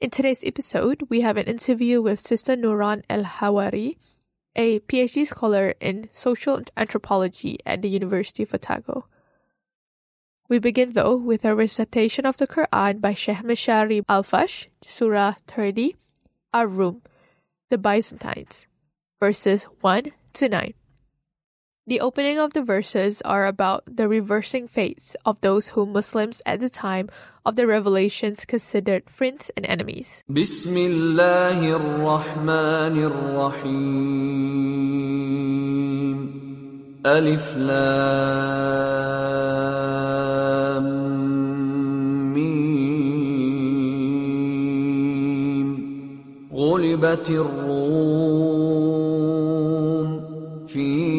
In today's episode, we have an interview with Sister Nouran El-Hawary, a PhD scholar in social anthropology at the University of Otago. We begin though with a recitation of the Quran by Sheikh Mishary Alafasy, Surah 30, Ar-Rum, the Byzantines, verses 1 to 9. The opening of the verses are about the reversing fates of those whom Muslims at the time of the revelations considered friends and enemies. بسم الله الرحمن الرحيم ألف لام ميم غلبت الروم في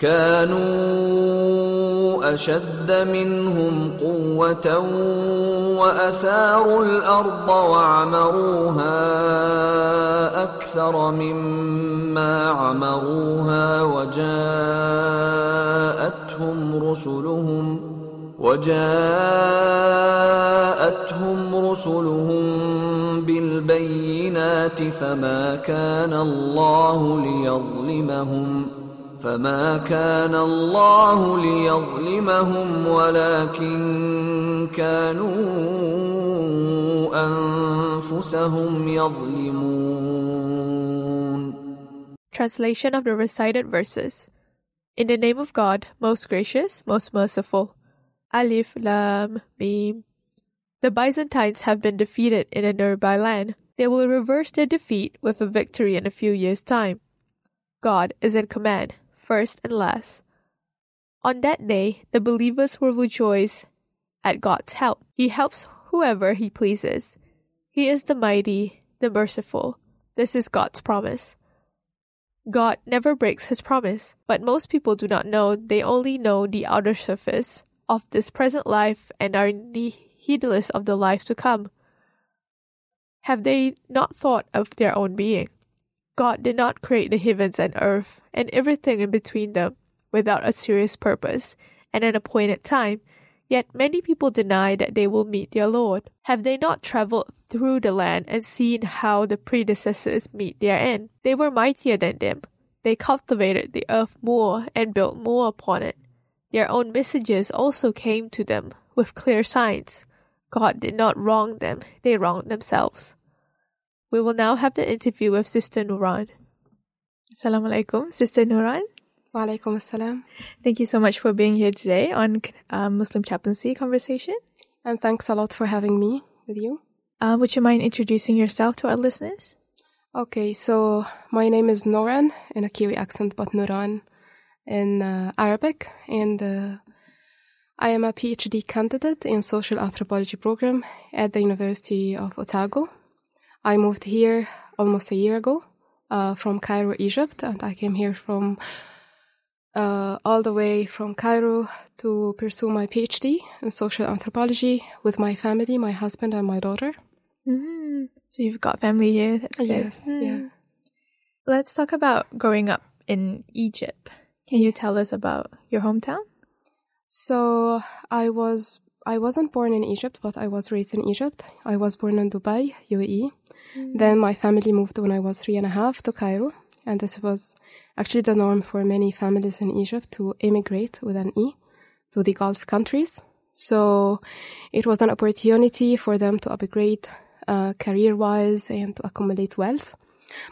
كانوا أشد منهم قوة وأثاروا الأرض وعمروها أكثر مما عمروها وجاءتهم رسلهم وجاءتهم رسلهم بالبينات فما كان الله ليظلمهم فما كان الله ليظلمهم ولكن كانوا انفسهم يظلمون Translation of the recited verses In the name of God, most gracious, most merciful. Alif Lam Mim. The Byzantines have been defeated in a nearby land. They will reverse their defeat with a victory in a few years' time. God is in command first and last. On that day, the believers will rejoice at God's help. He helps whoever He pleases. He is the mighty, the merciful. This is God's promise. God never breaks His promise, but most people do not know, they only know the outer surface of this present life and are heedless of the life to come. Have they not thought of their own being? God did not create the heavens and earth and everything in between them without a serious purpose and an appointed time, yet many people deny that they will meet their Lord. Have they not traveled through the land and seen how the predecessors meet their end? They were mightier than them. They cultivated the earth more and built more upon it. Their own messages also came to them with clear signs. God did not wrong them, they wronged themselves. We will now have the interview with Sister Nuran. Assalamu alaikum, Sister Nuran. Wa alaikum assalam. Thank you so much for being here today on uh, Muslim Chaplaincy Conversation. And thanks a lot for having me with you. Uh, would you mind introducing yourself to our listeners? Okay, so my name is Noran in a Kiwi accent, but Nuran in uh, Arabic. And uh, I am a PhD candidate in social anthropology program at the University of Otago. I moved here almost a year ago uh, from Cairo, Egypt, and I came here from uh, all the way from Cairo to pursue my PhD in social anthropology with my family, my husband, and my daughter. Mm-hmm. So you've got family here. That's good. Yes, yeah. Let's talk about growing up in Egypt. Can you tell us about your hometown? So I was I wasn't born in Egypt, but I was raised in Egypt. I was born in Dubai, UAE. Then my family moved when I was three and a half to Cairo, and this was actually the norm for many families in Egypt to immigrate with an E to the Gulf countries. So it was an opportunity for them to upgrade uh, career wise and to accumulate wealth.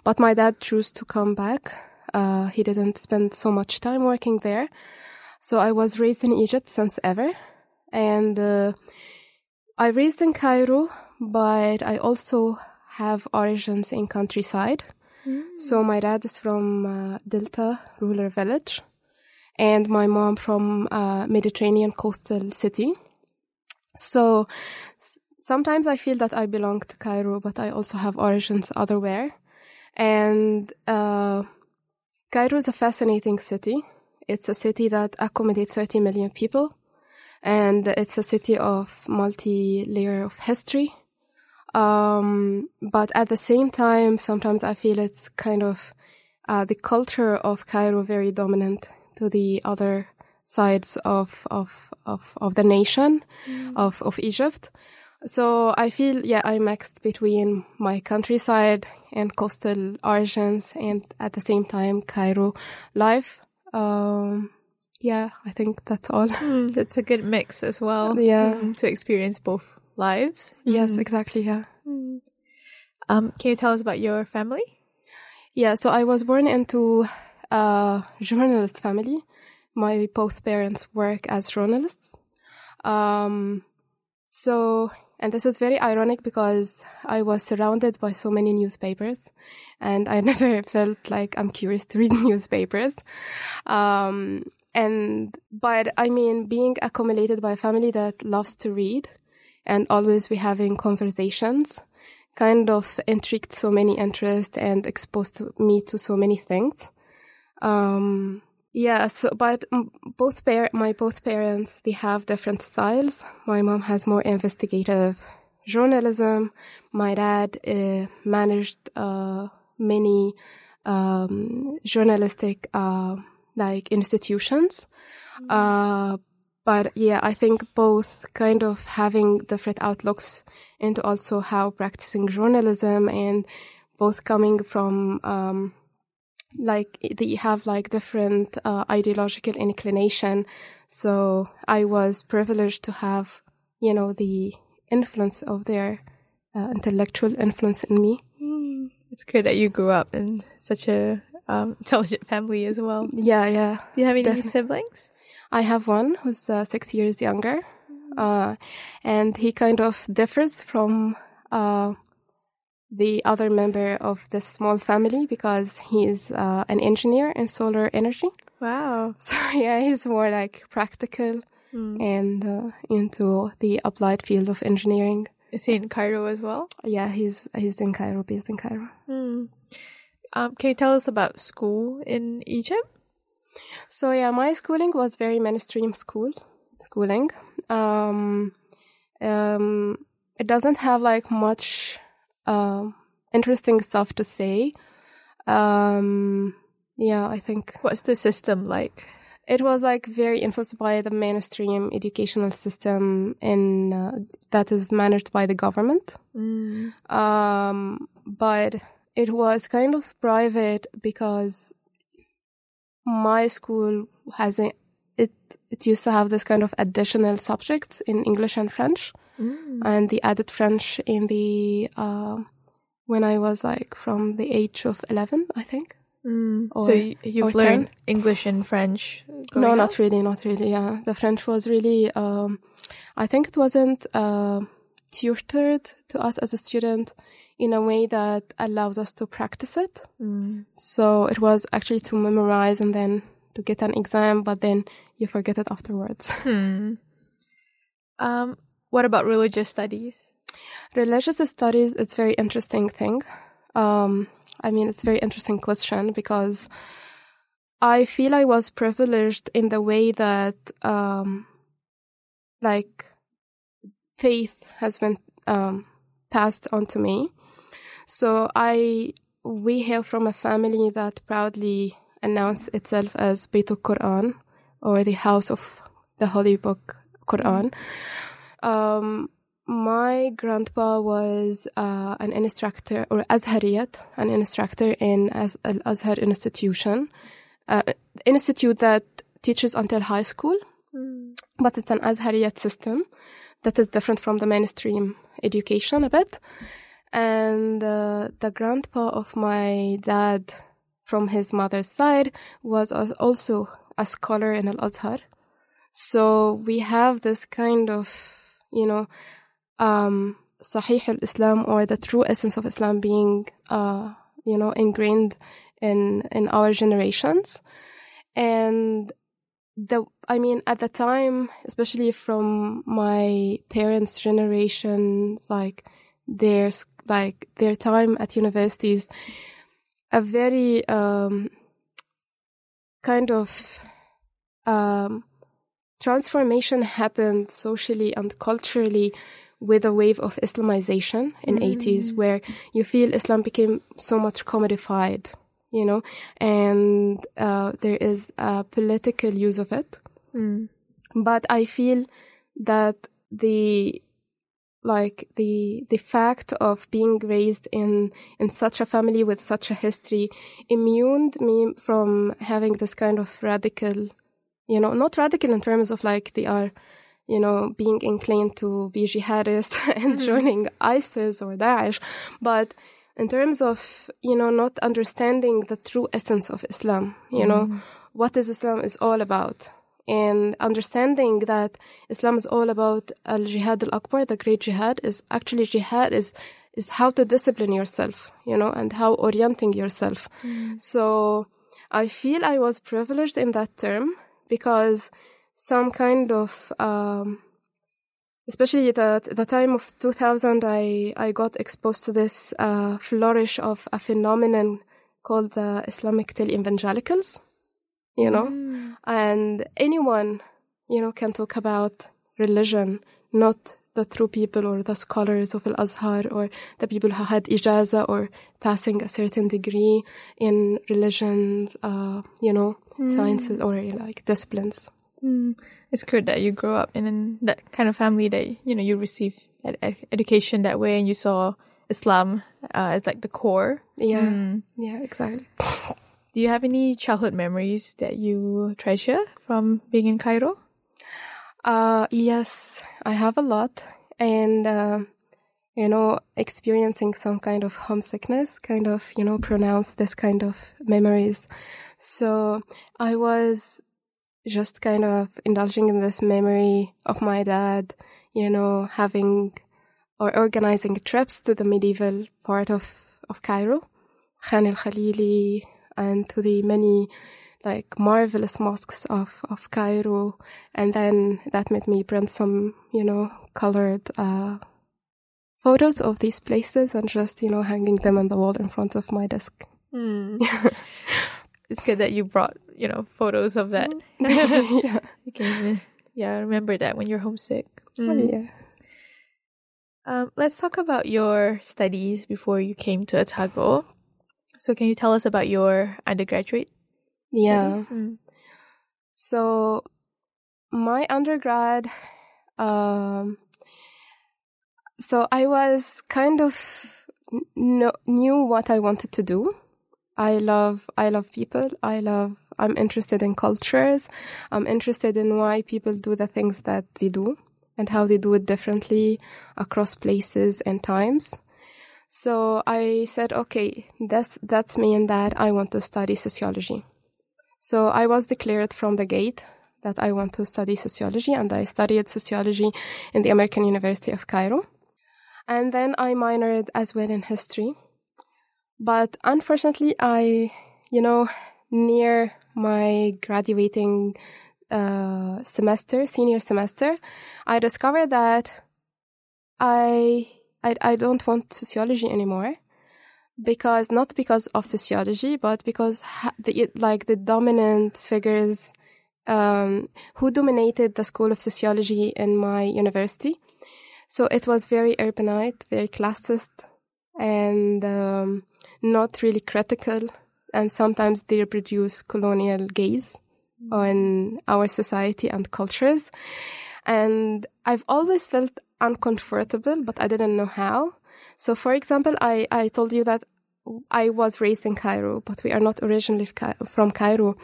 But my dad chose to come back. Uh, he didn't spend so much time working there. So I was raised in Egypt since ever. And uh, I raised in Cairo, but I also have origins in countryside. So my dad is from uh, Delta rural village, and my mom from uh, Mediterranean coastal city. So s- sometimes I feel that I belong to Cairo, but I also have origins otherwhere. And uh, Cairo is a fascinating city. It's a city that accommodates 30 million people, and it's a city of multi-layer of history. Um, but at the same time, sometimes I feel it's kind of uh, the culture of Cairo very dominant to the other sides of of of, of the nation of of Egypt. So I feel yeah I'm mixed between my countryside and coastal origins, and at the same time Cairo life. Um, yeah, I think that's all. Mm, that's a good mix as well. Yeah. mm, to experience both lives. Yes, exactly. Yeah. Um, can you tell us about your family? Yeah, so I was born into a journalist family. My both parents work as journalists. Um, so, and this is very ironic because I was surrounded by so many newspapers and I never felt like I'm curious to read newspapers. Um, and, but I mean, being accumulated by a family that loves to read and always be having conversations kind of intrigued so many interests and exposed me to so many things. Um, yeah, so, but both par- my both parents, they have different styles. My mom has more investigative journalism. My dad uh, managed uh, many um, journalistic uh, like institutions. Uh, but yeah, I think both kind of having different outlooks into also how practicing journalism and both coming from um, like they have like different uh, ideological inclination. So I was privileged to have you know the influence of their uh, intellectual influence in me. It's great that you grew up in such a um, intelligent family as well. Yeah, Yeah, Do you have any Definitely. siblings? I have one who's uh, six years younger, uh, and he kind of differs from uh, the other member of this small family because he is uh, an engineer in solar energy. Wow. So yeah, he's more like practical and uh, into the applied field of engineering. Is he in Cairo as well? Yeah, he's he's in Cairo, based in Cairo. Um, can you tell us about school in Egypt? So yeah, my schooling was very mainstream school schooling. Um, um, it doesn't have like much um, interesting stuff to say. Um, yeah, I think What's the system like? it was like very influenced by the mainstream educational system in uh, that is managed by the government. Um, but it was kind of private because my school has a, it it used to have this kind of additional subjects in English and French, and the added French in the uh, when I was like from the age of eleven, I think. so Or- you, you've learned 10. English and French. no, not really, not really. Yeah, the French was really. Um, I think it wasn't uh, tutored to us as a student in a way that allows us to practice it. So it was actually to memorize and then to get an exam, but then you forget it afterwards. Um, what about religious studies? Religious studies, it's very interesting thing. Um, I mean, it's a very interesting question because I feel I was privileged in the way that, um, like, faith has been um, passed on to me. So I, we hail from a family that proudly announced itself as Beit Quran or the house of the holy book Quran. Um, my grandpa was uh, an instructor or Azhariyat, an instructor in Az- Al Azhar institution, uh, institute that teaches until high school, but it's an Azhariyat system that is different from the mainstream education a bit. And uh, the grandpa of my dad from his mother's side was also a scholar in Al Azhar. So we have this kind of, you know, um, Sahih al Islam or the true essence of Islam being, uh, you know, ingrained in in our generations, and the I mean at the time, especially from my parents' generation, like their like their time at universities, a very um, kind of um, transformation happened socially and culturally with a wave of Islamization in 80s where you feel Islam became so much commodified, you know, and uh, there is a political use of it. But I feel that the like the the fact of being raised in in such a family with such a history immuned me from having this kind of radical you know not radical in terms of like they are you know being inclined to be jihadist and mm-hmm. joining isis or daesh but in terms of you know not understanding the true essence of islam you know mm-hmm. what is islam is all about and understanding that Islam is all about al jihad al akbar, the great jihad, is actually jihad is is how to discipline yourself, you know, and how orienting yourself. So I feel I was privileged in that term because some kind of um, especially the the time of 2000 I I got exposed to this uh, flourish of a phenomenon called the Islamic televangelicals you know? And anyone you know can talk about religion not the true people or the scholars of al-azhar or the people who had ijaza or passing a certain degree in religions uh, you know sciences or like disciplines. It's good that you grew up in that kind of family that you know you receive ed- ed- education that way, and you saw Islam uh, as like the core. yeah. Yeah exactly Do you have any childhood memories that you treasure from being in Cairo? Uh, yes, I have a lot. And, uh, you know, experiencing some kind of homesickness kind of, you know, pronounce this kind of memories. So I was just kind of indulging in this memory of my dad, you know, having or organizing trips to the medieval part of, of Cairo, Khan el Khalili, and to the many like marvelous mosques of, of Cairo. And then that made me print some, you know, colored uh, photos of these places and just, you know, hanging them on the wall in front of my desk. It's good that you brought you know photos of that. yeah. Can, yeah, remember that when you're homesick. yeah. Um, let's talk about your studies before you came to Otago. So, can you tell us about your undergraduate Yeah. Mm. So my undergrad, um, so I was kind of kn- kn- knew what I wanted to do. I love, I love people. I love I'm interested in cultures. I'm interested in why people do the things that they do and how they do it differently across places and times. So I said, okay, that's, that's me and that. I want to study sociology. So I was declared from the gate that I want to study sociology and I studied sociology in the American University of Cairo. And then I minored as well in history. But unfortunately, I, you know, near my graduating uh, semester, senior semester, I discovered that I, I, I don't want sociology anymore because not because of sociology, but because the, like the dominant figures um, who dominated the school of sociology in my university. So it was very urbanite, very classist, and um, not really critical. And sometimes they reproduce colonial gaze on our society and cultures. And I've always felt uncomfortable, but I didn't know how. So, for example, I, I told you that I was raised in Cairo, but we are not originally from Cairo.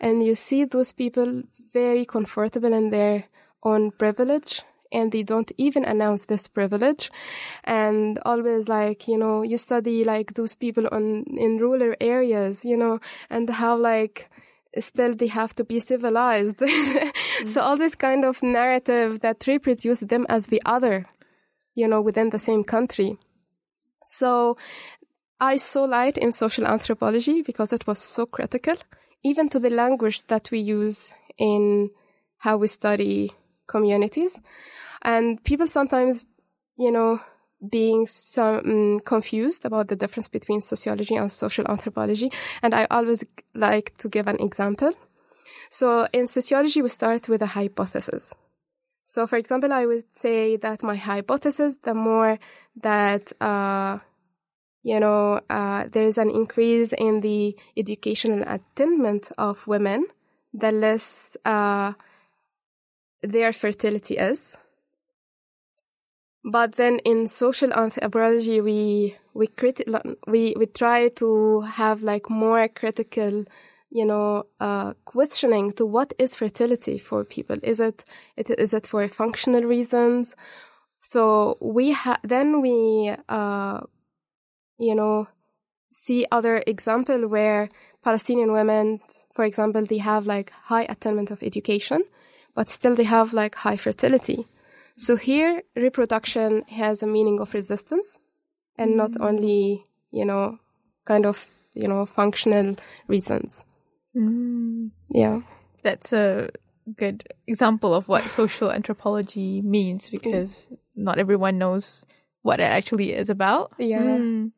And you see those people very comfortable in their own privilege and they don't even announce this privilege and always like you know you study like those people on in rural areas you know and how like still they have to be civilized mm-hmm. so all this kind of narrative that reproduce them as the other you know within the same country so I saw light in social anthropology because it was so critical, even to the language that we use in how we study communities. And people sometimes, you know, being some um, confused about the difference between sociology and social anthropology. And I always like to give an example. So in sociology, we start with a hypothesis. So, for example, I would say that my hypothesis, the more that uh, you know, uh, there's an increase in the educational attainment of women, the less uh, their fertility is. But then in social anthropology, we we criti- we we try to have like more critical, you know, uh, questioning to what is fertility for people. Is it, it is it for functional reasons? So we ha- then we uh, you know, see other example where Palestinian women, for example, they have like high attainment of education, but still they have like high fertility. So here, reproduction has a meaning of resistance and not mm. only, you know, kind of, you know, functional reasons. Mm. Yeah. That's a good example of what social anthropology means because not everyone knows what it actually is about. Yeah. Mm.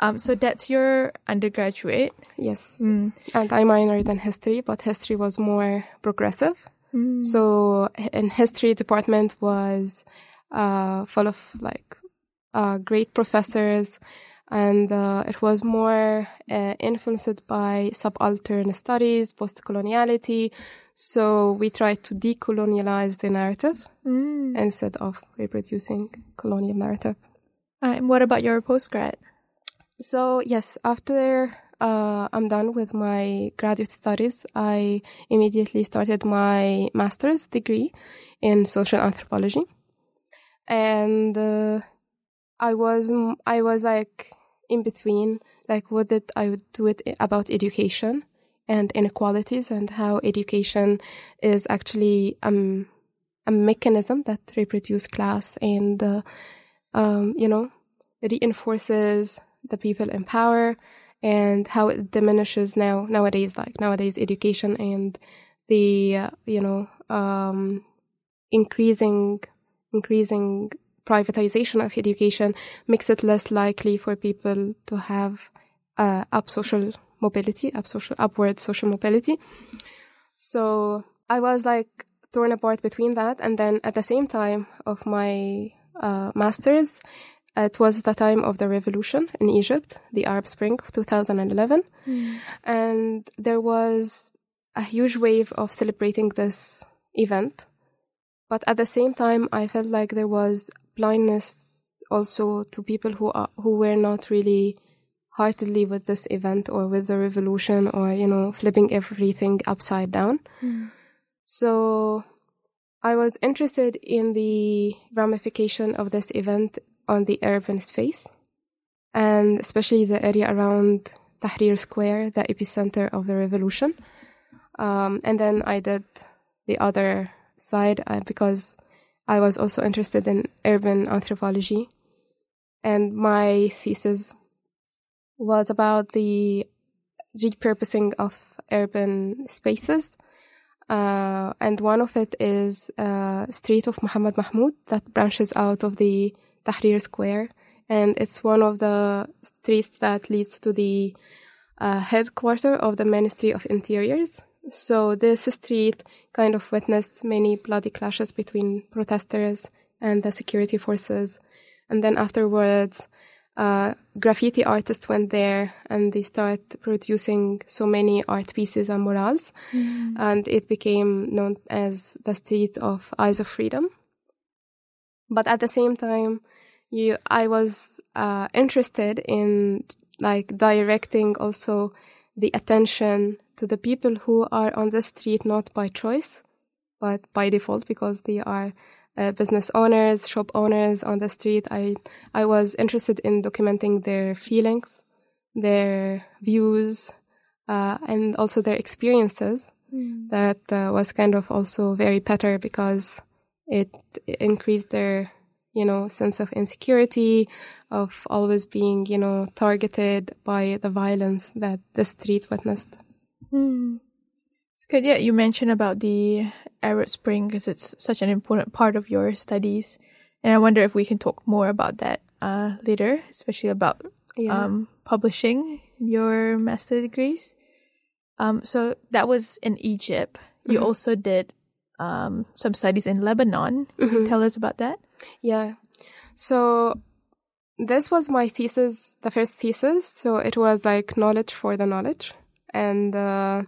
Um, so that's your undergraduate. Yes. Mm. And I minored in history, but history was more progressive. Mm. So in history department was uh, full of like uh, great professors, and uh, it was more uh, influenced by subaltern studies, post-coloniality. So we tried to decolonialize the narrative mm. instead of reproducing colonial narrative. And what about your postgrad? So yes, after uh, I'm done with my graduate studies, I immediately started my master's degree in social anthropology, and uh, I was I was like in between, like what did I would do it about education and inequalities and how education is actually um, a mechanism that reproduces class and uh, um, you know reinforces the people in power and how it diminishes now nowadays like nowadays education and the uh, you know um, increasing increasing privatization of education makes it less likely for people to have uh, up social mobility up social upward social mobility. So i was like torn apart between that and then at the same time of my uh, masters it was the time of the revolution in Egypt, the Arab Spring of 2011. Mm. And there was a huge wave of celebrating this event. But at the same time, I felt like there was blindness also to people who are, who were not really heartedly with this event or with the revolution or, you know, flipping everything upside down. Mm. So I was interested in the ramification of this event on the urban space and especially the area around Tahrir Square, the epicenter of the revolution. Um, and then I did the other side uh, because I was also interested in urban anthropology. And my thesis was about the repurposing of urban spaces. Uh, and one of it is uh, street of Muhammad Mahmoud that branches out of the Tahrir Square. And it's one of the streets that leads to the uh, headquarter of the Ministry of Interiors. So this street kind of witnessed many bloody clashes between protesters and the security forces. And then afterwards, uh, graffiti artists went there and they started producing so many art pieces and murals. Mm. And it became known as the street of Eyes of Freedom. But at the same time, you, I was uh, interested in like directing also the attention to the people who are on the street not by choice, but by default because they are uh, business owners, shop owners on the street. I I was interested in documenting their feelings, their views, uh, and also their experiences. Mm. That uh, was kind of also very better because it increased their you know sense of insecurity, of always being you know targeted by the violence that the street witnessed. Mm. It's good. Yeah, you mentioned about the Arab Spring because it's such an important part of your studies, and I wonder if we can talk more about that uh, later, especially about Yeah. um, publishing your master degrees. Um, so that was in Egypt. You Mhm. also did um, some studies in Lebanon. Mhm. tell us about that? Yeah. So this was my thesis, the first thesis. So it was like knowledge for the knowledge. And uh,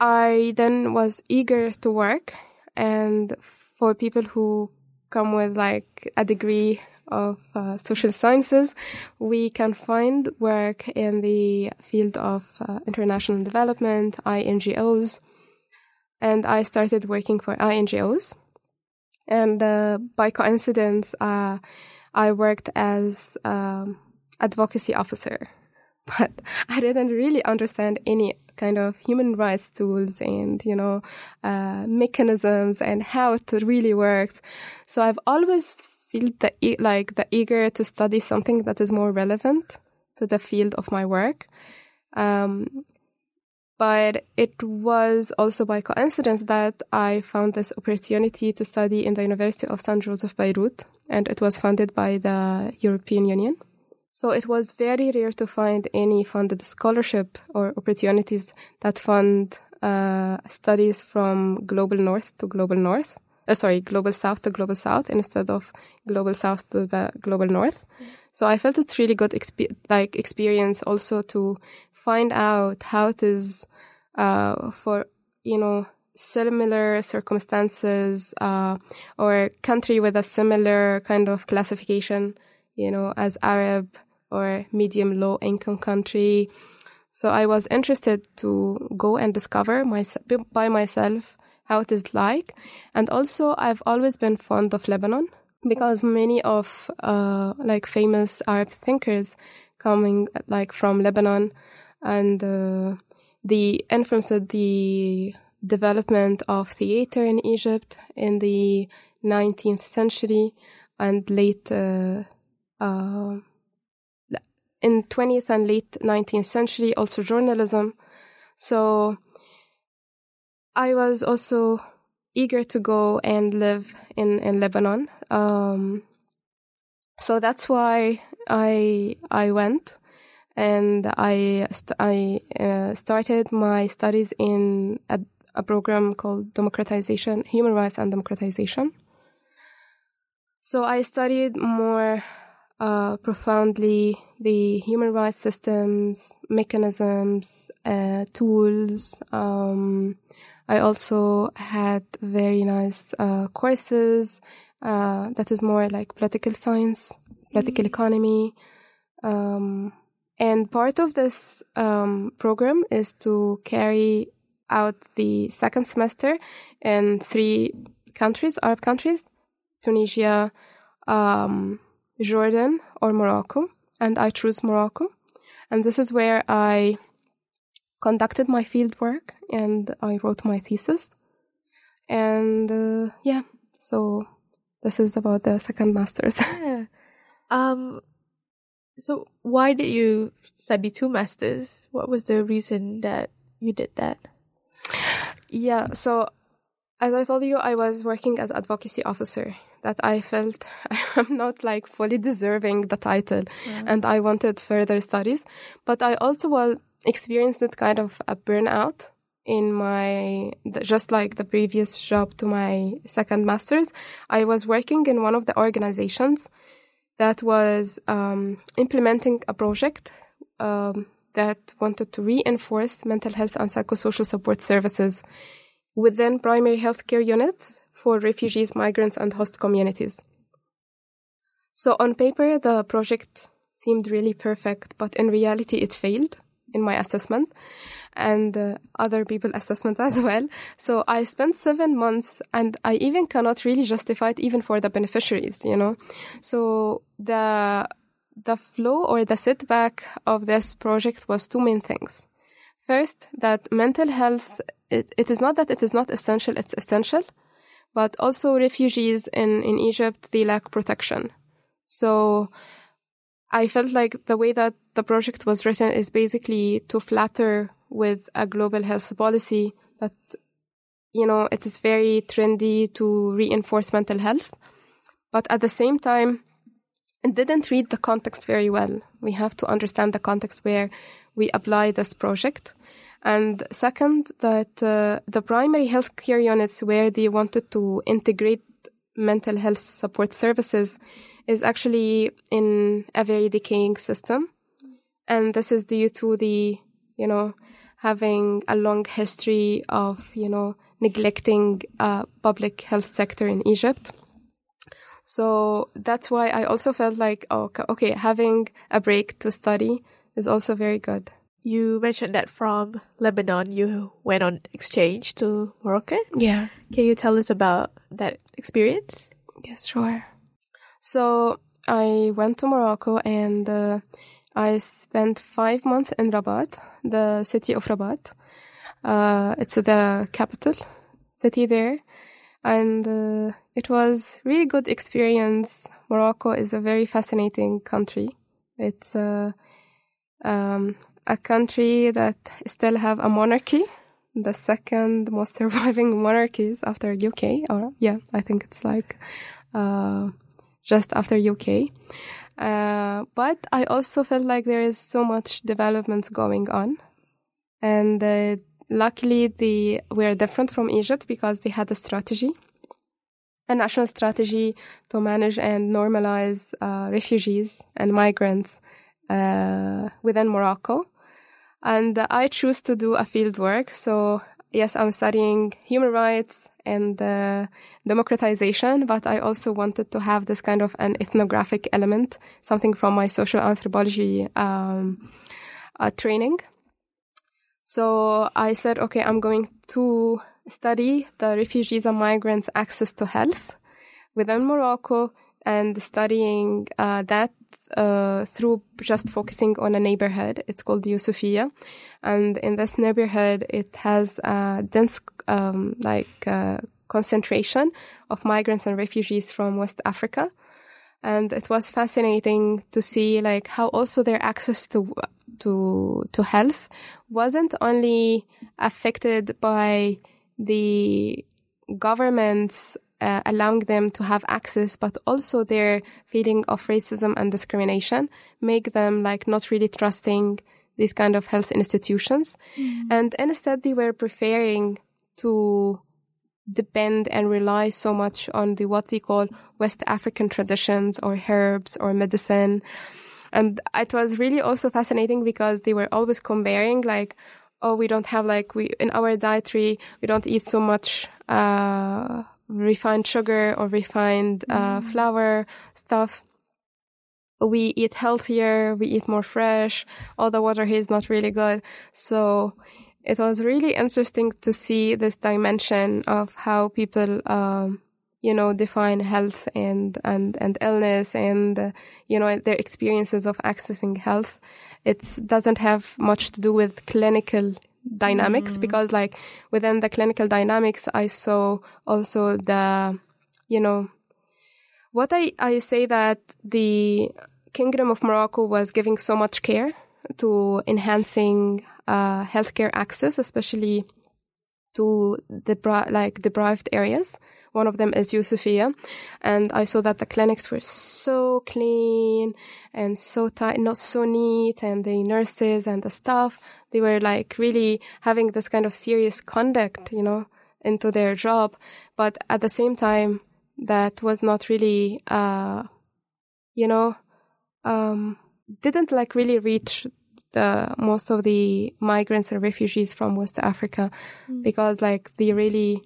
I then was eager to work. And for people who come with like a degree of uh, social sciences, we can find work in the field of uh, international development, INGOs. And I started working for INGOs. And uh, by coincidence, uh, I worked as um, advocacy officer, but I didn't really understand any kind of human rights tools and you know uh, mechanisms and how it really works. So I've always felt the e- like the eager to study something that is more relevant to the field of my work. Um, but it was also by coincidence that I found this opportunity to study in the University of St. Joseph Beirut, and it was funded by the European Union. So it was very rare to find any funded scholarship or opportunities that fund uh, studies from global north to global north. Uh, sorry, global south to global south instead of global south to the global north. So I felt it's really good expe- like experience also to find out how it is uh, for you know similar circumstances uh, or country with a similar kind of classification, you know, as Arab or medium low income country. So I was interested to go and discover my, by myself how it is like. And also I've always been fond of Lebanon because many of uh, like famous Arab thinkers coming like from Lebanon and uh, the influence of the development of theater in Egypt in the 19th century and late uh, uh, in 20th and late 19th century also journalism. So i was also eager to go and live in in lebanon. Um, so that's why i i went and i st- i uh, started my studies in a, a program called democratization human rights and democratization so i studied more uh, profoundly the human rights systems, mechanisms, uh, tools. Um, I also had very nice uh, courses that is more like political science, political economy, um, And part of this um, program is to carry out the second semester in three countries, Arab countries, Tunisia, um, Jordan, or Morocco. And I chose Morocco. And this is where I conducted my field work and I wrote my thesis. And uh, yeah, so this is about the second master's. yeah. Um, so why did you study two masters? What was the reason that you did that? Yeah, so as I told you, I was working as advocacy officer. That I felt I'm not like fully deserving the title, yeah. and I wanted further studies. But I also was experienced that kind of a burnout in my just like the previous job to my second master's. I was working in one of the organizations that was um, implementing a project um, that wanted to reinforce mental health and psychosocial support services within primary healthcare units for refugees, migrants, and host communities. So, on paper, the project seemed really perfect, but in reality, it failed in my assessment and uh, other people assessment as well. So I spent seven months and I even cannot really justify it even for the beneficiaries, you know. So the the flow or the setback of this project was two main things. First, that mental health, it, it is not that it is not essential, it's essential, but also refugees in, in Egypt, they lack protection. So I felt like the way that the project was written is basically to flatter with a global health policy that, you know, it is very trendy to reinforce mental health. But at the same time, it didn't read the context very well. We have to understand the context where we apply this project. And second, that uh, the primary healthcare units where they wanted to integrate mental health support services is actually in a very decaying system. And this is due to the, you know, having a long history of, you know, neglecting uh, public health sector in Egypt. So that's why I also felt like, oh, okay, having a break to study is also very good. You mentioned that from Lebanon, you went on exchange to Morocco. Yeah. Can you tell us about that experience? Yes, sure. So I went to Morocco and uh, I spent five months in Rabat, the city of Rabat. Uh, it's the capital city there. And uh, it was really good experience. Morocco is a very fascinating country. It's uh, um, a country that still have a monarchy, the second most surviving monarchies after UK. Or yeah, I think it's like uh, just after UK. Uh, but I also felt like there is so much development going on. And uh, luckily, we are different from Egypt because they had a strategy, a national strategy to manage and normalize uh, refugees and migrants uh, within Morocco. And I chose to do a field work. So, yes, I'm studying human rights and uh, democratization, but I also wanted to have this kind of an ethnographic element, something from my social anthropology um, uh, training. So I said, okay, I'm going to study the refugees and migrants' access to health within Morocco and studying uh, that uh, through just focusing on a neighborhood. It's called Yusufia. And in this neighborhood, it has a dense, um, like, uh, concentration of migrants and refugees from West Africa. And it was fascinating to see, like, how also their access to, to, to health wasn't only affected by the government's uh, allowing them to have access, but also their feeling of racism and discrimination make them like not really trusting these kind of health institutions. Mm. And instead they were preferring to depend and rely so much on the what they call West African traditions or herbs or medicine. And it was really also fascinating because they were always comparing like, oh, we don't have like we in our dietary we don't eat so much uh, refined sugar or refined uh, mm. flour stuff. we eat healthier, we eat more fresh. All the water here is not really good. So it was really interesting to see this dimension of how people, um, you know, define health and, and, and illness and, uh, you know, their experiences of accessing health. It doesn't have much to do with clinical dynamics mm. because like within the clinical dynamics, I saw also the, you know, what I, I say that the Kingdom of Morocco was giving so much care to enhancing uh, healthcare access, especially to depri- like deprived areas. One of them is Yusufia. And I saw that the clinics were so clean and so tight, not so neat. And the nurses and the staff, they were like really having this kind of serious conduct, you know, into their job. But at the same time, that was not really, uh, you know, um, didn't like really reach the most of the migrants and refugees from West Africa mm. because like they really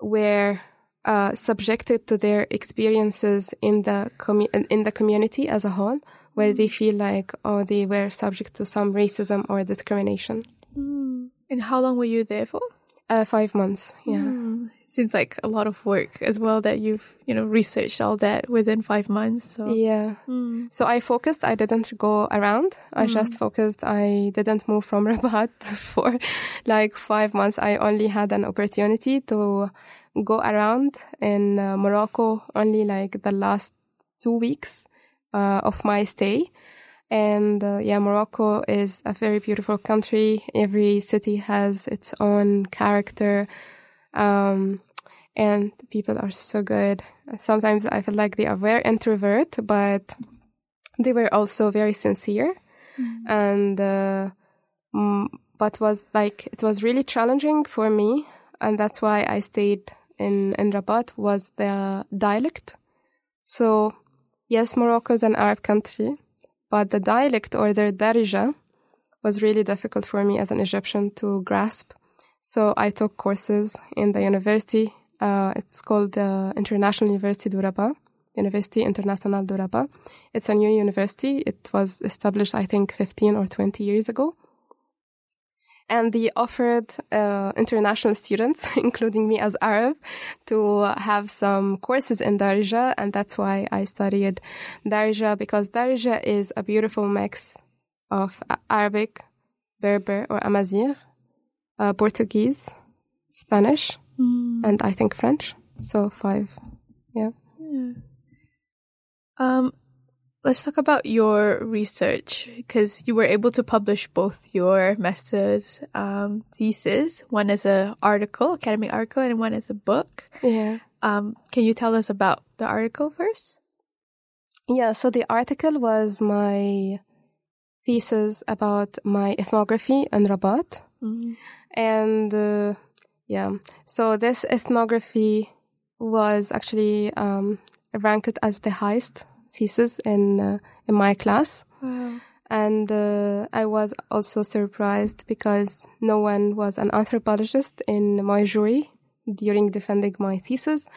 were uh, subjected to their experiences in the in the community as a whole, where they feel like oh they were subject to some racism or discrimination. Mm. And how long were you there for? Uh, five months. Yeah. Mm, seems like a lot of work as well that you've, you know, researched all that within five months. So. Yeah. Mm. So I focused. I didn't go around. I mm. just focused. I didn't move from Rabat for like five months. I only had an opportunity to go around in uh, Morocco only like the last two weeks uh, of my stay. And uh, yeah, Morocco is a very beautiful country. Every city has its own character. Um, and people are so good. Sometimes I feel like they are very introvert, but they were also very sincere. Mm-hmm. And, uh, mm, but was like, it was really challenging for me. And that's why I stayed in, in Rabat was the dialect. So yes, Morocco is an Arab country but the dialect or their darija was really difficult for me as an Egyptian to grasp. So I took courses in the university. Uh, it's called the International University du Rabat, University International du Rabat. It's a new university. It was established, I think, 15 or 20 years ago and they offered uh, international students, including me as Arab, to have some courses in Darija, and that's why I studied Darija because Darija is a beautiful mix of Arabic, Berber or Amazigh, uh, Portuguese, Spanish, mm. and I think French. So five, yeah. yeah. Um, let's talk about your research because you were able to publish both your master's um, thesis, one as an article, academic article, and one as a book. Yeah. Um, can you tell us about the article first? Yeah. So the article was my thesis about my ethnography in Rabat, mm-hmm. And uh, yeah. So this ethnography was actually um, ranked as the highest thesis in uh, in my class. Wow. And uh, I was also surprised because no one was an anthropologist in my jury during defending my thesis,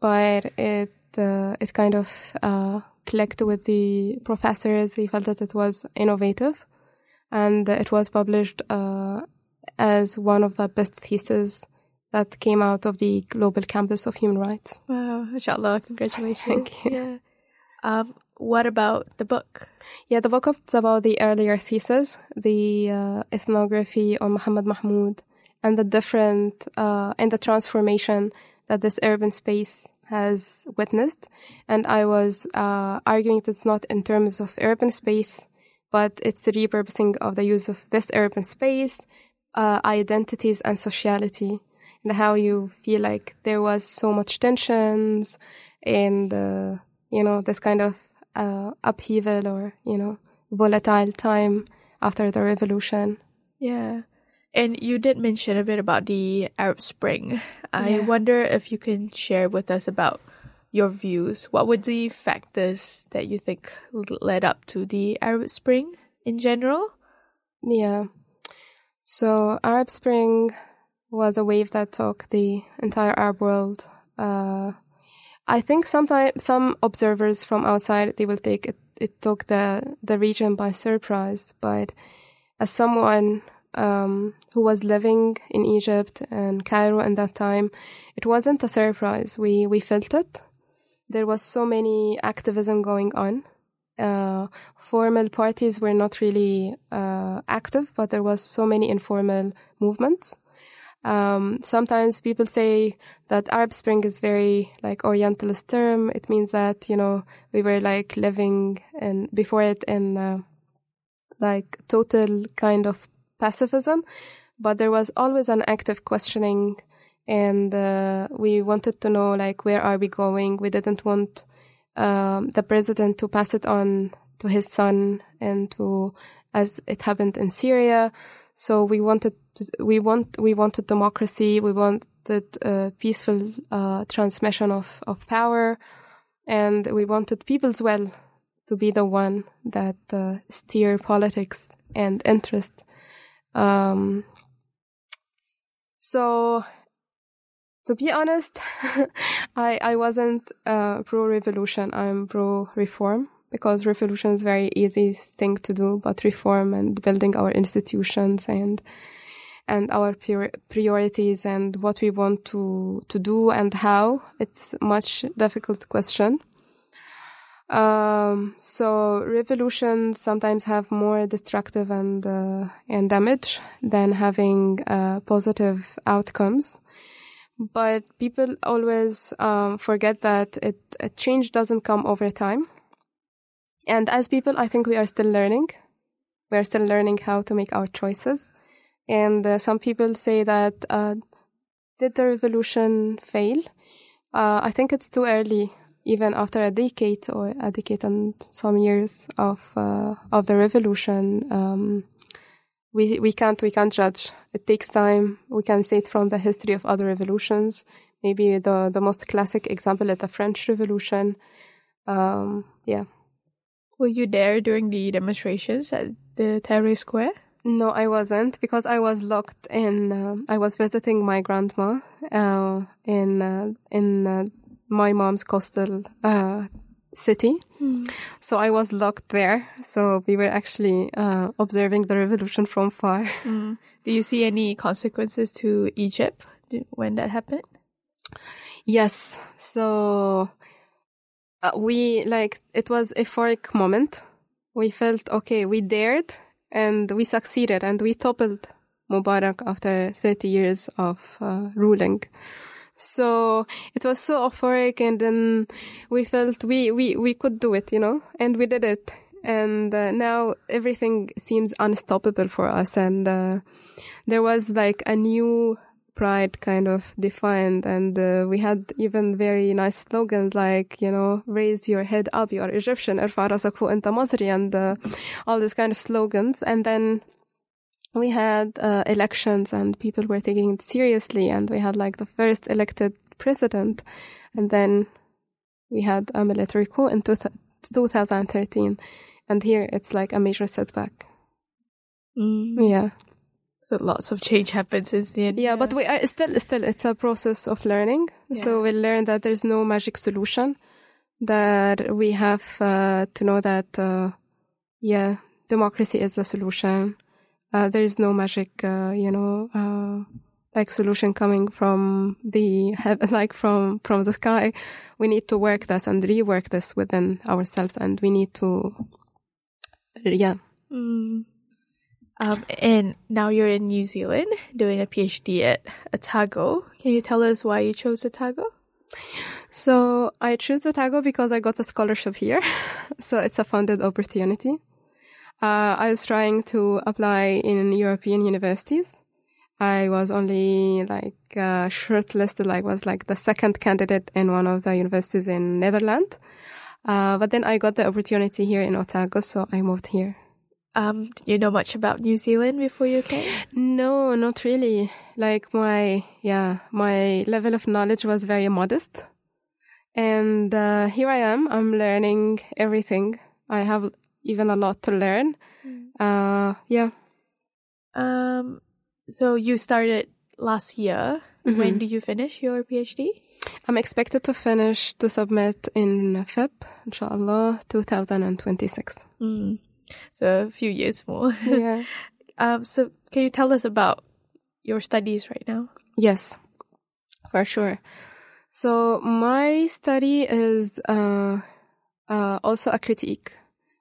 but it uh, it kind of uh, clicked with the professors. They felt that it was innovative, and it was published uh, as one of the best theses that came out of the Global Campus of Human Rights. Wow, inshallah, congratulations. Thank you. Yeah. Um, what about the book? Yeah, the book is about the earlier thesis, the uh, ethnography on Muhammad Mahmoud, and the different uh, and the transformation that this urban space has witnessed. And I was uh, arguing that it's not in terms of urban space, but it's the repurposing of the use of this urban space, uh, identities, and sociality, and how you feel like there was so much tensions and uh, you know, this kind of uh, upheaval or, you know, volatile time after the revolution. Yeah. And you did mention a bit about the Arab Spring. I yeah. wonder if you can share with us about your views. What were the factors that you think led up to the Arab Spring in general? Yeah. So, Arab Spring was a wave that took the entire Arab world uh, I think sometimes some observers from outside they will take it. It took the the region by surprise, but as someone um, who was living in Egypt and Cairo at that time, it wasn't a surprise. We we felt it. There was so many activism going on. Uh, formal parties were not really uh, active, but there was so many informal movements. Um, sometimes people say that Arab Spring is very like Orientalist term. It means that you know we were like living and before it in uh, like total kind of pacifism, but there was always an active questioning, and uh, we wanted to know like where are we going. We didn't want um, the president to pass it on to his son and to as it happened in Syria. So we wanted we want we wanted democracy. We wanted a peaceful uh, transmission of of power, and we wanted people's well to be the one that uh, steer politics and interest. Um, so, to be honest, I I wasn't uh, pro revolution. I'm pro reform because revolution is very easy thing to do, but reform and building our institutions and and our priorities and what we want to to do and how it's much difficult question. Um, so revolutions sometimes have more destructive and uh, and damage than having uh, positive outcomes. But people always um, forget that it change doesn't come over time and as people, I think we are still learning. We are still learning how to make our choices. And uh, some people say that uh, did the revolution fail? Uh, I think it's too early, even after a decade or a decade and some years of uh, of the revolution. Um, we we can't we can't judge. It takes time. We can say it from the history of other revolutions. Maybe the the most classic example is the French Revolution. Um, yeah. Were you there during the demonstrations at the Tahrir Square? No, I wasn't because I was locked in. Uh, I was visiting my grandma uh, in uh, in uh, my mom's coastal uh, city, mm. so I was locked there. So we were actually uh, observing the revolution from far. Mm. Do you see any consequences to Egypt when that happened? Yes. So uh, we like it was a euphoric moment. We felt okay, we dared and we succeeded and we toppled Mubarak after 30 years of uh, ruling. So it was so euphoric, and then we felt we we we could do it, you know, and we did it. And uh, now everything seems unstoppable for us, and uh, there was like a new pride kind of defined. And uh, we had even very nice slogans like you know raise your head up you are egyptian and uh, all these kind of slogans. And then we had uh, elections and people were taking it seriously and we had like the first elected president and then we had a military coup in 2013 and here it's like a major setback mm. yeah so lots of change happened since then. Yeah, yeah, but we are still, still, it's a process of learning. Yeah. So we learn that there's no magic solution. That we have uh, to know that, uh, yeah, democracy is the solution. Uh, there is no magic, uh, you know, uh, like solution coming from the heaven, like from from the sky. We need to work this and rework this within ourselves, and we need to, yeah. Mm. Um, and now you're in New Zealand doing a PhD at Otago. Can you tell us why you chose Otago? So I chose Otago because I got a scholarship here. so it's a funded opportunity. Uh, I was trying to apply in European universities. I was only like uh, shortlisted, like was like the second candidate in one of the universities in Netherlands. Uh, but then I got the opportunity here in Otago, so I moved here. Um, did you know much about New Zealand before you came? No, not really. Like my, yeah, my level of knowledge was very modest. And uh, here I am. I'm learning everything. I have even a lot to learn. Mm. Uh, yeah. Um, so you started last year When do you finish your PhD? I'm expected to finish to submit in Feb, inshallah, 2026. Mm. So a few years more. yeah. Um, so can you tell us about your studies right now? Yes, for sure. So my study is uh, uh, also a critique,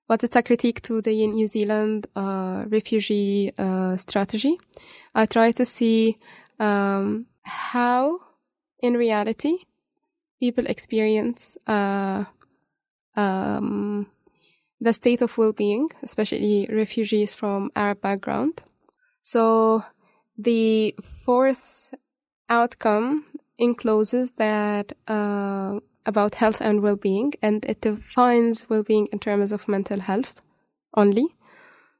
but it's a critique to the New Zealand uh, refugee uh, strategy. I try to see um, how, in reality, people experience uh, um, the state of well-being, especially refugees from Arab background. So the fourth outcome encloses that uh, about health and well-being, and it defines well-being in terms of mental health only.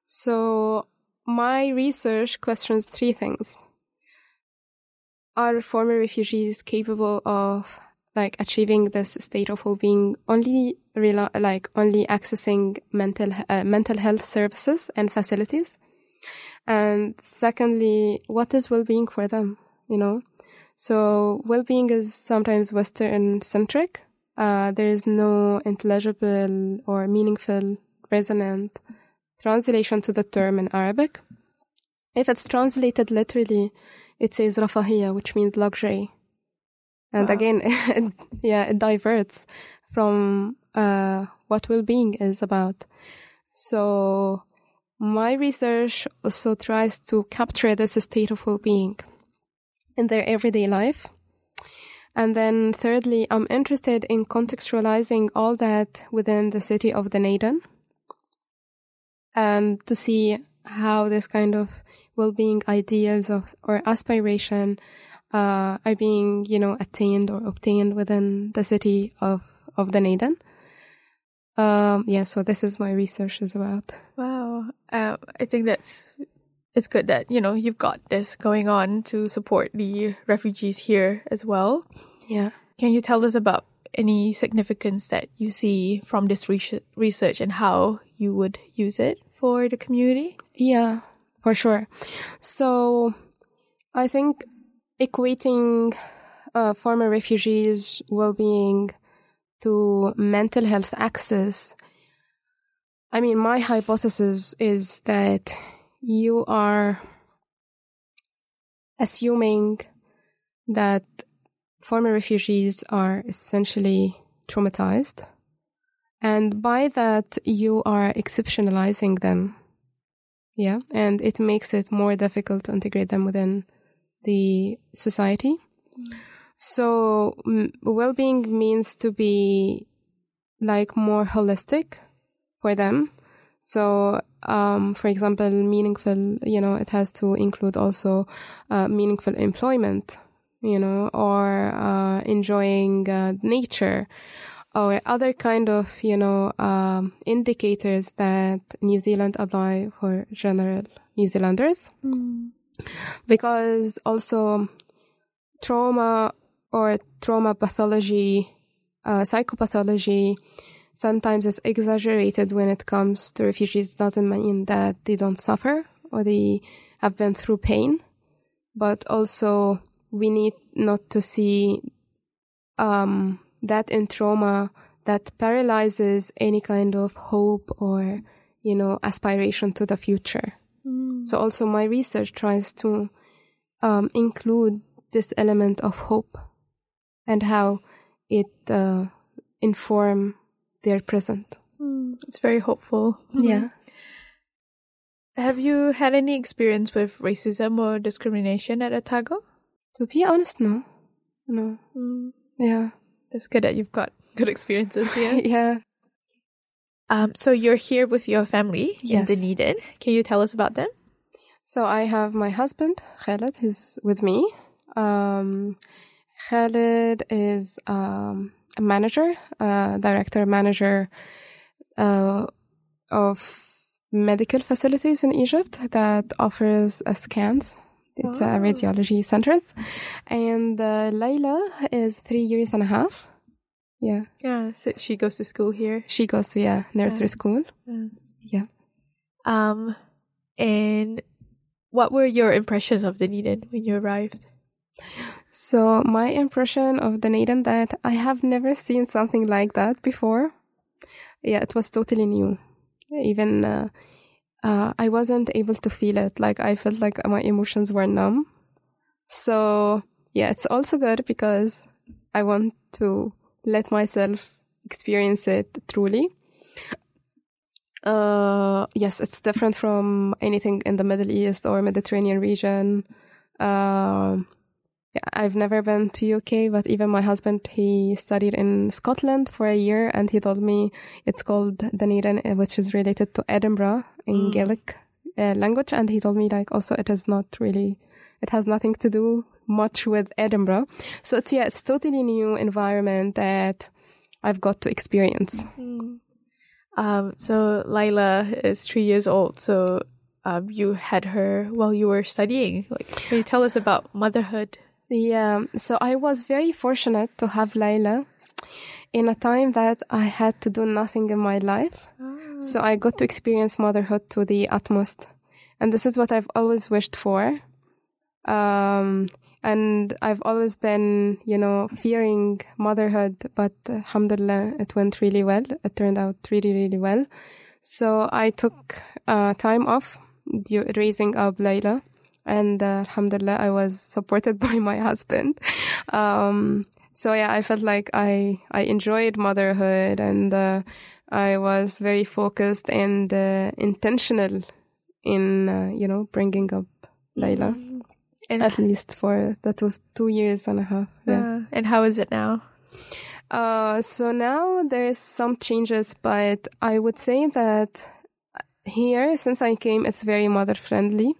So my research questions three things: Are former refugees capable of like achieving this state of well-being only like only accessing mental uh, mental health services and facilities? And secondly, what is well-being for them? You know, so well-being is sometimes Western centric. Uh, there is no intelligible or meaningful resonant translation to the term in Arabic. If it's translated literally, it says rafahiyya, which means luxury. And wow. again, it, yeah, it diverts from uh, what well-being is about. So my research also tries to capture this state of well-being in their everyday life. And then thirdly, I'm interested in contextualizing all that within the city of Dunedin and to see how this kind of well-being ideals of, or aspiration uh, are being, you know, attained or obtained within the city of, of Dunedin. Um, yeah, so this is my research is about. Wow. Uh, I think that's, it's good that, you know, you've got this going on to support the refugees here as well. Yeah. Can you tell us about any significance that you see from this research and how you would use it for the community? Yeah, for sure. So I think equating uh, former refugees' well-being to mental health access, I mean, my hypothesis is that you are assuming that former refugees are essentially traumatized. And by that, you are exceptionalizing them. Yeah. And it makes it more difficult to integrate them within the society. Mm. So well-being means to be like more holistic for them. So, um, for example, meaningful, you know, it has to include also uh, meaningful employment, you know, or uh, enjoying uh, nature or other kind of, you know, um, indicators that New Zealand apply for general New Zealanders. Mm. Because also trauma or trauma pathology, uh, psychopathology, sometimes is exaggerated when it comes to refugees. Doesn't mean that they don't suffer or they have been through pain, but also we need not to see um, that in trauma that paralyzes any kind of hope or you know aspiration to the future. Mm. So also my research tries to um, include this element of hope and how it uh, inform their present. Mm, it's very hopeful. Yeah. Have you had any experience with racism or discrimination at Otago? To be honest, no. No. Mm. Yeah. That's good that you've got good experiences here. yeah. Um, so you're here with your family yes. in Dunedin. Can you tell us about them? So I have my husband, Khaled, who's with me. Um, Khaled is um, a manager, uh, director manager uh, of medical facilities in Egypt that offers uh, scans. It's wow. a radiology centers. And uh, Layla is three years and a half. Yeah. Yeah. So she goes to school here. She goes to yeah nursery yeah. school. Yeah. yeah. Um, and what were your impressions of Dunedin when you arrived? So my impression of the Dunedin that I have never seen something like that before. Yeah, it was totally new. Even uh, uh, I wasn't able to feel it. Like I felt like my emotions were numb. So yeah, it's also good because I want to let myself experience it truly. Uh, yes, it's different from anything in the Middle East or Mediterranean region. Uh, I've never been to UK, but even my husband, he studied in Scotland for a year and he told me it's called Dunedin, uh, which is related to Edinburgh in mm. Gaelic uh, language. And he told me like also it is not really, it has nothing to do much with Edinburgh. So it's, yeah, it's totally new environment that I've got to experience. Mm. Um, so Laila is three years old. So um, you had her while you were studying. Like, can you tell us about motherhood? Yeah, so I was very fortunate to have Laila in a time that I had to do nothing in my life. Oh. So I got to experience motherhood to the utmost. And this is what I've always wished for. Um, and I've always been, you know, fearing motherhood, but alhamdulillah, it went really well. It turned out really, really well. So I took uh, time off raising up Laila and uh, alhamdulillah i was supported by my husband. Um, so yeah i felt like i i enjoyed motherhood and uh, i was very focused and uh, intentional in uh, you know bringing up laila mm-hmm. and at least for that was two years and a half yeah. And how is it now? Uh, so now there's some changes but i would say that here since i came it's very mother friendly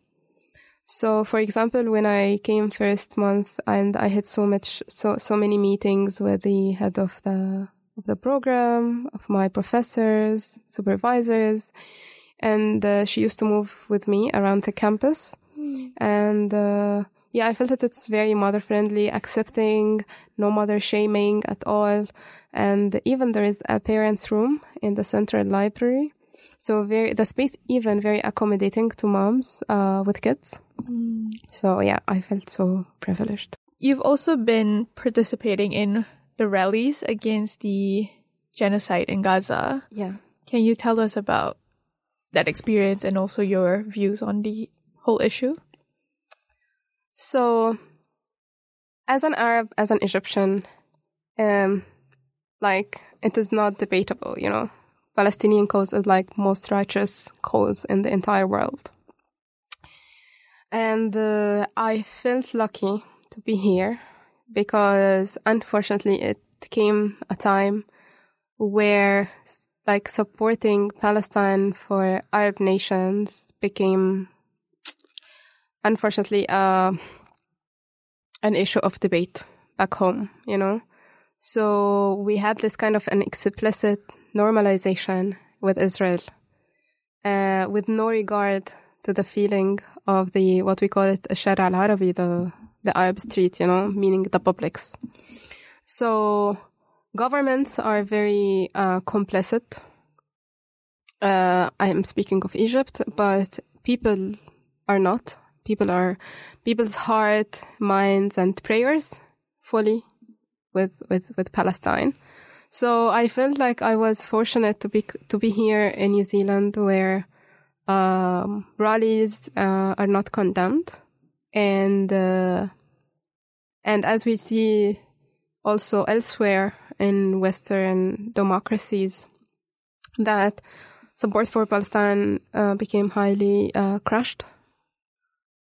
so, for example, when I came first month and I had so much, so, so many meetings with the head of the, of the program, of my professors, supervisors, and uh, she used to move with me around the campus. Mm. And, uh, yeah, I felt that it's very mother friendly, accepting, no mother shaming at all. And even there is a parents room in the central library. So very, the space even very accommodating to moms, uh, with kids. Mm. So yeah, I felt so privileged. You've also been participating in the rallies against the genocide in Gaza. Yeah. Can you tell us about that experience and also your views on the whole issue? So, as an Arab, as an Egyptian, um, like it is not debatable, you know. Palestinian cause is like most righteous cause in the entire world and uh, I felt lucky to be here because unfortunately it came a time where like supporting Palestine for Arab nations became unfortunately uh, an issue of debate back home, you know. So we had this kind of an explicit normalization with Israel, uh, with no regard to the feeling of the what we call it Shara al Arabi, the the Arab street, you know, meaning the publics. So governments are very uh, complicit. Uh, I am speaking of Egypt, but people are not. People are people's heart, minds, and prayers fully with with with Palestine. So I felt like I was fortunate to be to be here in New Zealand, where um, rallies uh, are not condemned, and uh, and as we see also elsewhere in Western democracies, that support for Palestine uh, became highly uh, crushed.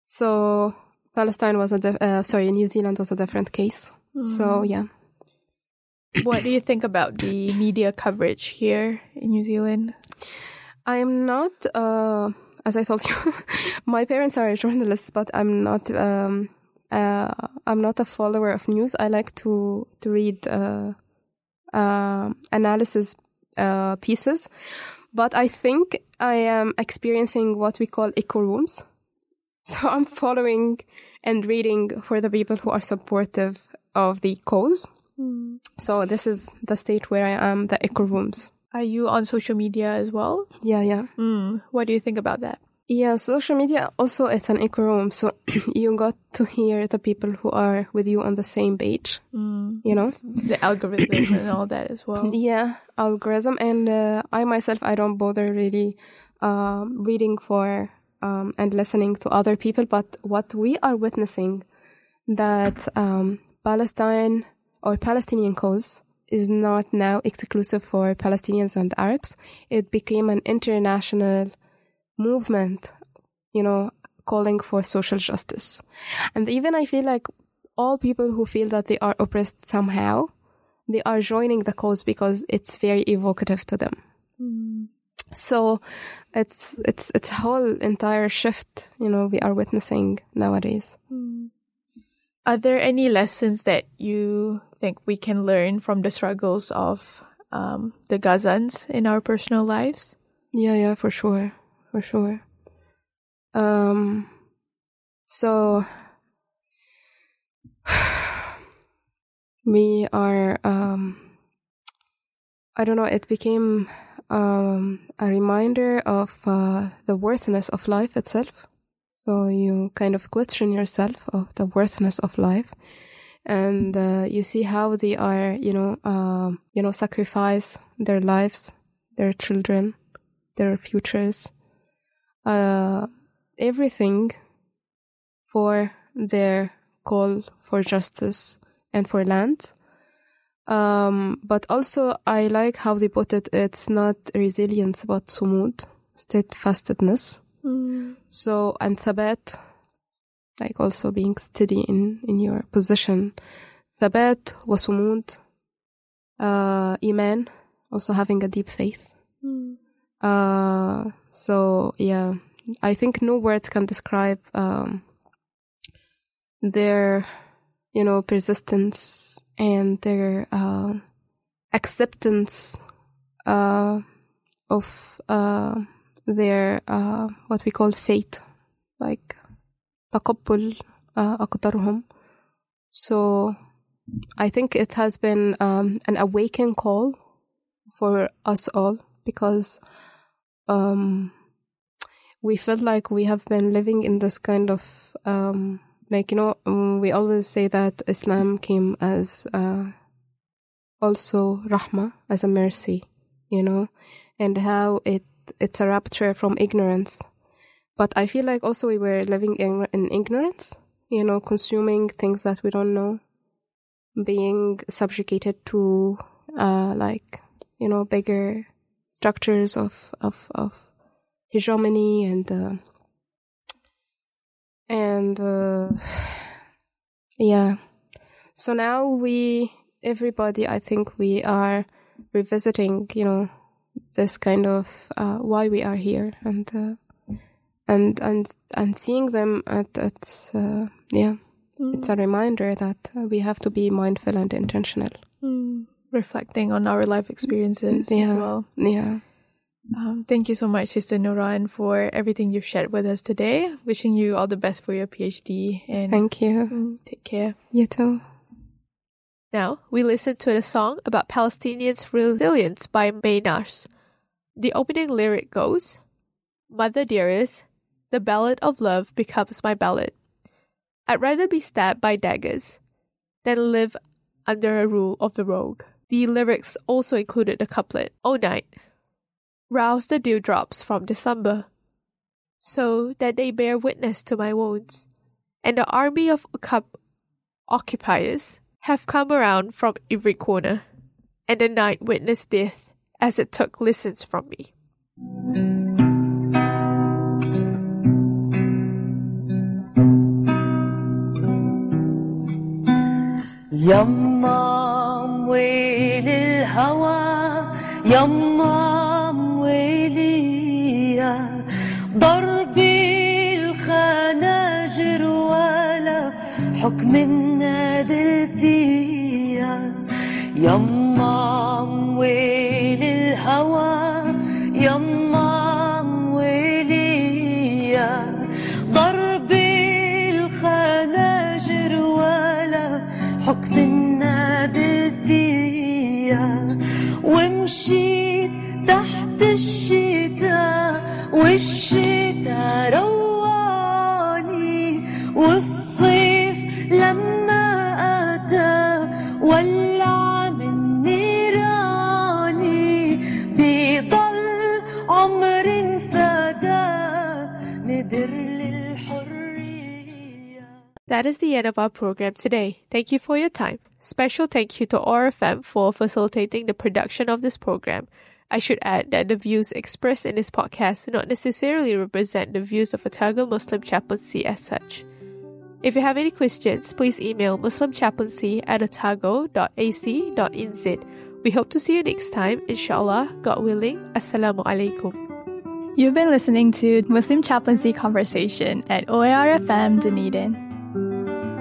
So Palestine was a uh, sorry, New Zealand was a different case. Mm-hmm. So yeah. What do you think about the media coverage here in New Zealand? I'm not, uh, as I told you, my parents are journalists, but I'm not. Um, uh, I'm not a follower of news. I like to to read uh, uh analysis uh, pieces, but I think I am experiencing what we call echo rooms. So I'm following and reading for the people who are supportive of the cause. Mm. So this is the state where I am, the echo rooms. Are you on social media as well? Yeah, yeah. Mm, what do you think about that? Yeah, social media also it's an echo room, so you got to hear the people who are with you on the same page. Mm. You know, The algorithm and all that as well. yeah, algorithm, and uh, I myself I don't bother really um, reading for um, and listening to other people, but what we are witnessing that um, Palestine or Palestinian cause is not now exclusive for Palestinians and Arabs. It became an international movement, you know, calling for social justice. And even I feel like all people who feel that they are oppressed somehow, they are joining the cause because it's very evocative to them. Mm. So it's it's it's a whole entire shift, you know, we are witnessing nowadays. Mm. Are there any lessons that you think we can learn from the struggles of um, the Gazans in our personal lives? Yeah, yeah, for sure. For sure. Um so we are um I don't know, it became um a reminder of uh, the worthiness of life itself. So you kind of question yourself of the worthiness of life and uh, you see how they are, you know, uh, you know, sacrifice their lives, their children, their futures, uh, everything for their call for justice and for land. Um, but also, I like how they put it. It's not resilience, but sumud, steadfastness. Mm. So, and thabat, like also being steady in, in your position. Thabat wasumud, uh, iman, also having a deep faith. Mm. Uh, so yeah, I think no words can describe um, their, you know, persistence and their uh, acceptance uh, of uh, their uh, what we call fate, like تقبل uh, أقدارهم. So I think it has been um, an awakening call for us all because um, we felt like we have been living in this kind of um, like you know um, we always say that Islam came as uh, also rahma as a mercy, you know, and how it it's a rapture from ignorance. But I feel like also we were living in, in ignorance, you know, consuming things that we don't know, being subjugated to uh, like you know bigger structures of of of hegemony and uh, and uh, yeah. So now we everybody i think we are revisiting you know this kind of uh, why we are here and uh, and and and seeing them at at uh, yeah it's a reminder that uh, we have to be mindful and intentional Mm. Reflecting on our life experiences as well. yeah Um, thank you so much, Sister Nouran, for everything you've shared with us today. Wishing you all the best for your PhD and thank you Mm, take care. you too Now, we listen to the song about Palestinians' resilience by Maynars. The opening lyric goes Mother dearest, the ballad of love becomes my ballad. I'd rather be stabbed by daggers than live under a rule of the rogue. The lyrics also included the couplet O night, rouse the dewdrops from December, so that they bear witness to my wounds, and the army of occup- occupiers have come around from every corner, and the night witnessed death as it took lessons from me. يما ويلي الهوى يما ويلي ضربي الخناجر ولا حكم النادل فيا يما ويلي That is the end of our program today. Thank you for your time. Special thank you to OARFM for facilitating the production of this program. I should add that the views expressed in this podcast do not necessarily represent the views of Otago Muslim Chaplaincy as such. If you have any questions, please email muslimchaplaincy at otago.ac.nz. We hope to see you next time, inshallah, God willing. Assalamu alaikum. You've been listening to Muslim Chaplaincy Conversation at OARFM Dunedin.